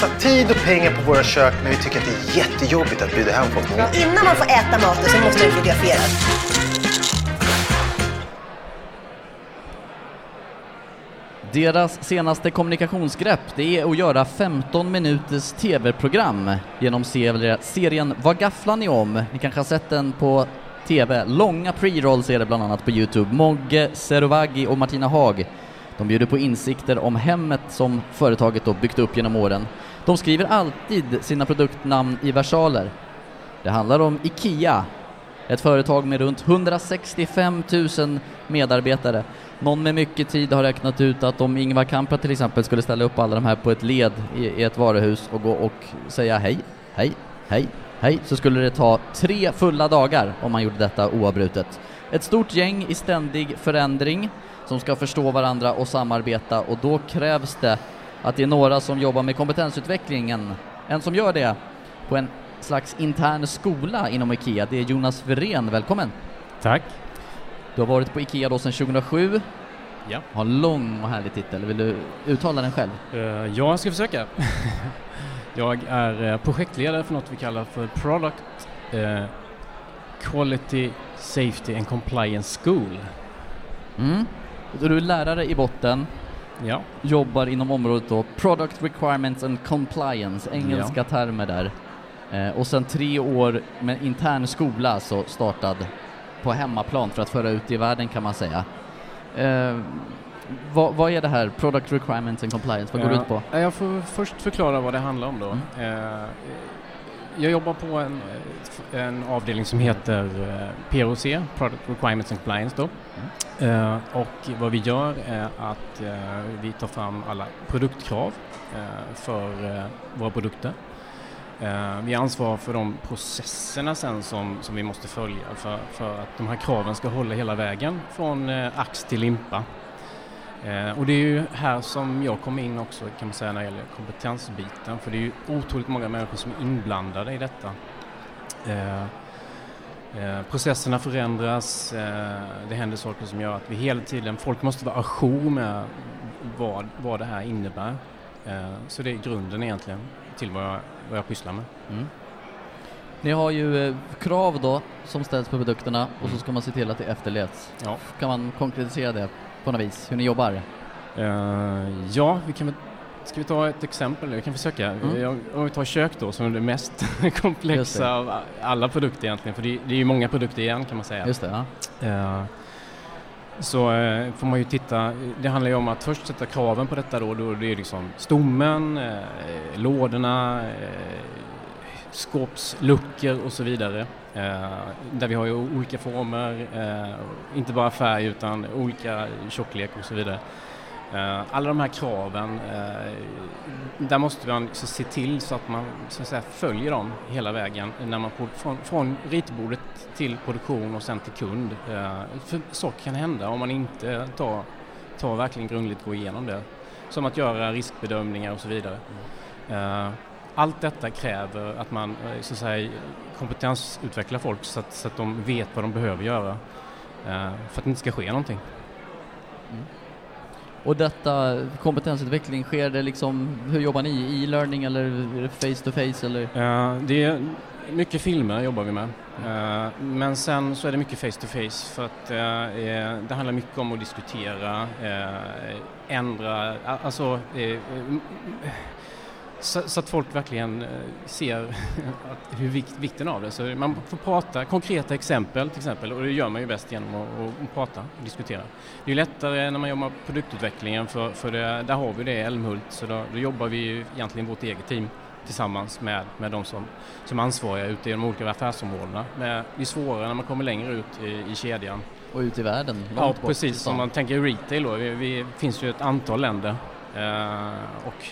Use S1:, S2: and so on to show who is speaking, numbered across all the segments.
S1: massa tid och pengar på våra kök men vi tycker att det är jättejobbigt att bjuda hem folk.
S2: Innan man får äta maten så måste den fotograferas.
S3: Deras senaste kommunikationsgrepp det är att göra 15 minuters TV-program genom serien Vad gafflar ni om? Ni kanske har sett den på TV. Långa pre-rolls är det bland annat på Youtube. Mogge Serovagi och Martina Haag de bjuder på insikter om hemmet som företaget då byggt upp genom åren. De skriver alltid sina produktnamn i versaler. Det handlar om IKEA, ett företag med runt 165 000 medarbetare. Någon med mycket tid har räknat ut att om Ingvar Kamprad till exempel skulle ställa upp alla de här på ett led i, i ett varuhus och gå och säga hej, hej, hej, hej, så skulle det ta tre fulla dagar om man gjorde detta oavbrutet. Ett stort gäng i ständig förändring som ska förstå varandra och samarbeta och då krävs det att det är några som jobbar med kompetensutvecklingen. En som gör det på en slags intern skola inom IKEA, det är Jonas Verén. Välkommen!
S4: Tack!
S3: Du har varit på IKEA då sedan 2007.
S4: Ja.
S3: Har en lång och härlig titel. Vill du uttala den själv?
S4: Uh, jag ska försöka. jag är uh, projektledare för något vi kallar för Product uh, Quality Safety and Compliance School.
S3: Mm. Du är lärare i botten,
S4: ja.
S3: jobbar inom området då Product Requirements and Compliance, engelska ja. termer där. Eh, och sen tre år med intern skola så startad på hemmaplan för att föra ut det i världen kan man säga. Eh, vad, vad, är det här, Product Requirements and Compliance, vad går det ut på?
S4: Jag får först förklara vad det handlar om då. Mm. Eh, jag jobbar på en, en avdelning som heter eh, PROC, Product Requirements and Compliance då. Mm. Och vad vi gör är att eh, vi tar fram alla produktkrav för våra produkter. vi ansvarar för de processerna sen som, som vi måste följa för, för att de här kraven ska hålla hela vägen från ax till limpa. Eh, och det är ju här som jag kommer in också kan man säga när det gäller kompetensbiten för det är ju otroligt många människor som är inblandade i detta. Eh, eh, processerna förändras, eh, det händer saker som gör att vi hela tiden, folk måste vara ajour med vad, vad det här innebär. Eh, så det är grunden egentligen till vad jag, vad jag pysslar med. Mm.
S3: Ni har ju krav då som ställs på produkterna och så ska man se till att det efterlevs. Ja. Kan man konkretisera det på något vis, hur ni jobbar? Uh,
S4: ja, vi kan väl Ska vi ta ett exempel? Vi kan försöka. Mm. Om vi tar kök då som är det mest komplexa det. av alla produkter egentligen, för det, det är ju många produkter igen kan man säga.
S3: Just det, ja. Uh,
S4: så uh, får man ju titta, det handlar ju om att först sätta kraven på detta då, då det är liksom stommen, uh, lådorna, skåpsluckor och så vidare. Eh, där vi har ju olika former, eh, inte bara färg utan olika tjocklek och så vidare. Eh, alla de här kraven, där måste man se till så att man så att säga, följer dem hela vägen när man från, från ritbordet till produktion och sen till kund. För saker kan hända om man inte tar, tar verkligen grundligt gå igenom det. Som att göra riskbedömningar och så vidare. Mm allt detta kräver att man eh, så att säga, kompetensutvecklar folk så att, så att de vet vad de behöver göra eh, för att det inte ska ske någonting. Mm.
S3: Och detta kompetensutveckling, sker det liksom, hur jobbar ni? E-learning eller face to face eller?
S4: Uh, det är mycket filmer jobbar vi med. Uh, men sen så är det mycket face to face för att uh, det handlar mycket om att diskutera, ändra, alltså så, så, att folk verkligen eh, ser hur vikt, vikten av det. Så man får prata, konkreta exempel till exempel, och det gör man ju bäst genom att, att prata och diskutera. Det är lättare när man jobbar med produktutvecklingen för, för det, där har vi det i Älmhult, så då, då jobbar vi ju egentligen vårt eget team tillsammans med, med de som, som ansvariga ute i de olika affärsområdena. Men det är svårare när man kommer längre ut i, i kedjan.
S3: Och ut i världen?
S4: Ja, precis. Om man tänker retail då, vi, vi finns ju ett antal länder eh, och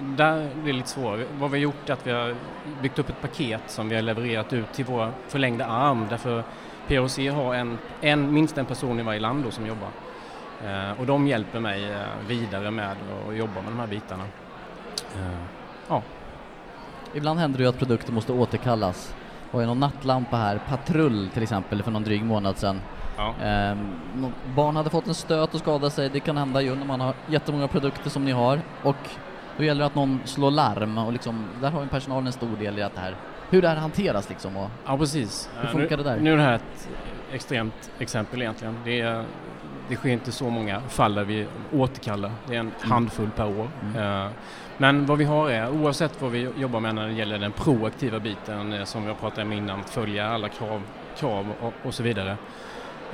S4: där blir det lite svårare. Vad vi har gjort är att vi har byggt upp ett paket som vi har levererat ut till vår förlängda arm därför POC har en, en, minst en person i varje land då som jobbar. Eh, och de hjälper mig eh, vidare med att jobba med de här bitarna. Eh,
S3: ja. Ibland händer det ju att produkter måste återkallas. Och någon nattlampa här, patrull till exempel, för någon dryg månad sedan. Ja. Eh, barn hade fått en stöt och skadat sig, det kan hända ju när man har jättemånga produkter som ni har. Och Då gäller det att någon slår larm och liksom, där har ju personalen en stor del i att det här, hur det här hanteras liksom och
S4: Ja, precis.
S3: Hur
S4: Eh,
S3: funkar
S4: nu,
S3: det där?
S4: Nu är det här ett extremt exempel egentligen. Det, är, det sker inte så många fall där vi återkallar. Det är en handfull per år.
S3: Mm.
S4: Eh, Men vad vi har är, oavsett vad vi jobbar med när det gäller den proaktiva biten eh, som vi har pratat om innan, att följa alla krav, krav och, och så vidare,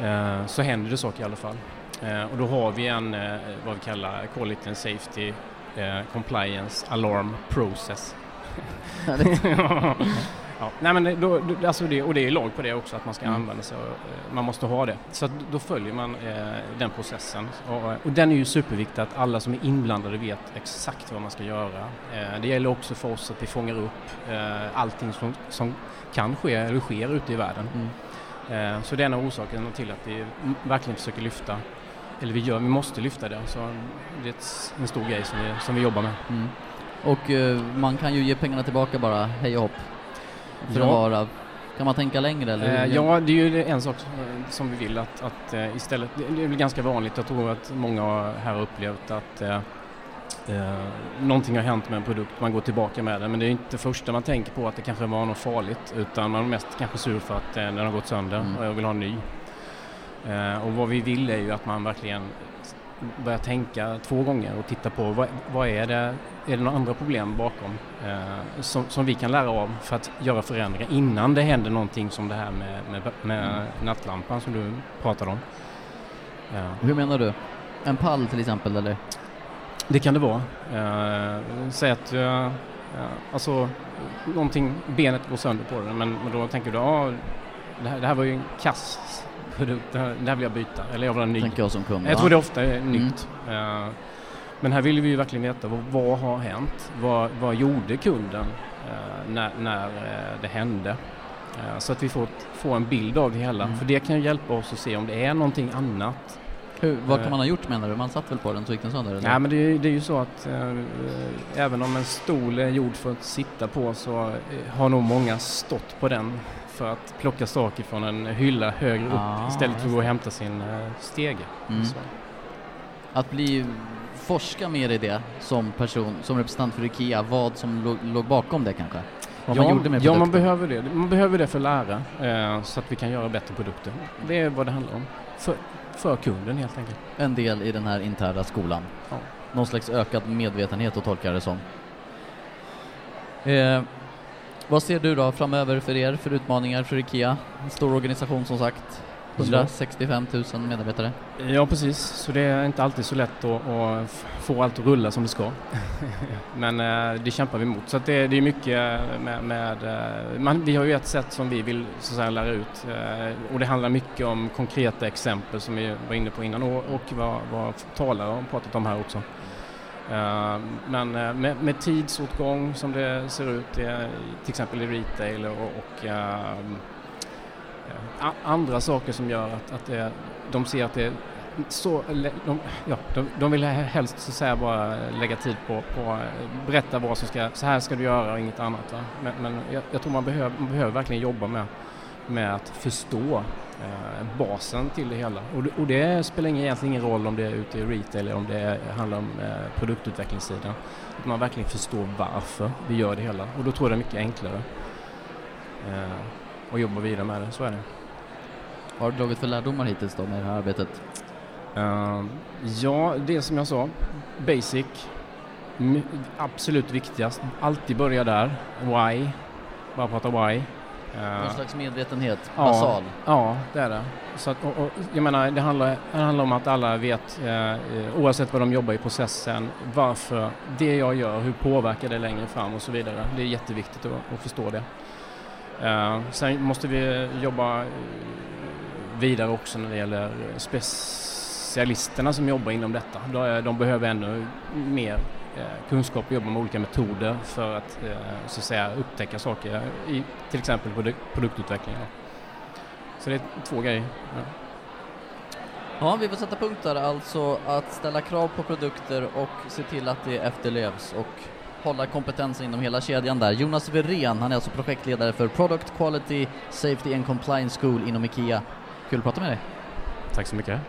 S4: eh, så händer det saker i alla fall. Eh, Och då har vi en, eh, vad vi kallar Quality and Safety eh, Compliance Alarm Process. ja. Nej, men då, alltså det, och det är lag på det också att man ska
S3: Mm.
S4: använda sig av, eh, man måste ha det. Så då följer man eh, den processen. Och, och den är ju superviktig att alla som är inblandade vet exakt vad man ska göra. Eh, det gäller också för oss att vi fångar upp eh, allting som, som kan ske eller sker ute i världen.
S3: Mm.
S4: Eh, så det är en av orsakerna till att vi verkligen försöker lyfta, eller vi gör, vi måste lyfta det. Så det är en stor grej som vi, som vi jobbar med.
S3: Mm. Och eh, man kan ju ge pengarna tillbaka bara hej och hopp. För
S4: Ja.
S3: att vara, kan man tänka längre eller?
S4: Eh, ja, det är ju en sak eh, som vi vill att, att eh, istället, det är väl ganska vanligt, jag tror att många här har upplevt att eh, eh, någonting har hänt med en produkt, man går tillbaka med den, men det är inte första man tänker på att det kanske var något farligt, utan man är mest kanske sur för att den har gått sönder
S3: Mm.
S4: och jag vill ha en ny. Eh, och vad vi vill är ju att man verkligen börjar tänka två gånger och titta på vad, vad är det, är det några andra problem bakom eh, som, som vi kan lära av för att göra förändringar innan det händer någonting som det här med, med, med nattlampan som du pratade om. Ja.
S3: Hur menar du? En pall till exempel eller?
S4: Det kan det vara. Eh, säg att eh, alltså, någonting, benet går sönder på den men, men då tänker du ja, det här, det här var ju en kass produkt, det här, det här vill jag byta eller jag vill ha en ny.
S3: Tänker jag som kund.
S4: Jag
S3: ja.
S4: tror det ofta är nytt. Eh, Men här vill vi ju verkligen veta vad, vad har hänt? Vad, vad gjorde kunden eh, när, när eh, det hände? Så att vi får, får en bild av det hela.
S3: Mm.
S4: För det kan ju hjälpa oss att se om det är någonting annat.
S3: Hur, vad kan man ha gjort menar du? Man satt väl på den så gick den sönder? Eller?
S4: Nej men det, är- det är ju så att även om en stol är gjord för att sitta på så har nog många stått på den för att plocka saker från en hylla högre upp
S3: Ah,
S4: istället för att gå och hämta sin eh, stege.
S3: Mm. Att bli, forska mer i det som person, som representant för IKEA, vad som låg, låg bakom det kanske? Vad
S4: ja,
S3: man gjorde med
S4: ja, man
S3: produkten?
S4: behöver det. Man behöver det för att lära eh, så att vi kan göra bättre produkter. Det är vad det handlar om. För, för kunden helt enkelt.
S3: En del i den här interna skolan.
S4: Ja.
S3: Någon slags ökad medvetenhet att tolka det som. Eh, vad ser du då framöver för er, för utmaningar för IKEA? En stor organisation som sagt. 165 000 medarbetare.
S4: Ja, precis. Så det är inte alltid så lätt att, att få allt att rulla som det ska. Men eh, det kämpar vi mot. Så att det, det är mycket med... med eh, man, vi har ju ett sätt som vi vill så att säga, lära ut eh, och det handlar mycket om konkreta exempel som vi var inne på innan och, och vad, vad talare har pratat om här också. Eh, men eh, med, med tidsåtgång som det ser ut, eh, till exempel i retail och, och a- andra saker som gör att, att det, de ser att det är så, de, ja, de, de vill helst så att säga bara lägga tid på, på berätta vad som ska, så här ska du göra och inget annat. Va? Men, men jag, jag tror man behöver, man behöver verkligen jobba med, med att förstå basen till det hela. Och, det- och det spelar ingen, egentligen ingen roll om det är ute i retail eller om det handlar om eh, produktutvecklingssidan. Att man verkligen förstår varför vi gör det hela. Och då tror jag det är mycket enklare eh, att jobba vidare med det, så är det.
S3: Vad har du dragit för lärdomar hittills då med det här arbetet?
S4: Ehm, ja, det som jag sa, basic, absolut viktigast, alltid börja där, why, bara prata why.
S3: Någon slags medvetenhet,
S4: ja.
S3: basal.
S4: Ja, det är det. Så att, och, och, jag menar, det handlar, det handlar om att alla vet, eh, oavsett vad de jobbar i processen, varför det jag gör, hur påverkar det längre fram och så vidare. Det är jätteviktigt att, att förstå det. Eh, sen måste vi jobba eh, vidare också när det gäller specialisterna som jobbar inom detta. De, behöver ännu mer kunskap och jobba med olika metoder för att, eh, så att säga, upptäcka saker i till exempel produ- produktutveckling. Så det är två grejer. Ja.
S3: Ja, vi får sätta punkt där, alltså att ställa krav på produkter och se till att det efterlevs och hålla kompetensen inom hela kedjan där. Jonas Verén, han är alltså projektledare för Product Quality Safety and Compliance School inom IKEA. Kul att prata med dig.
S4: Tack så mycket.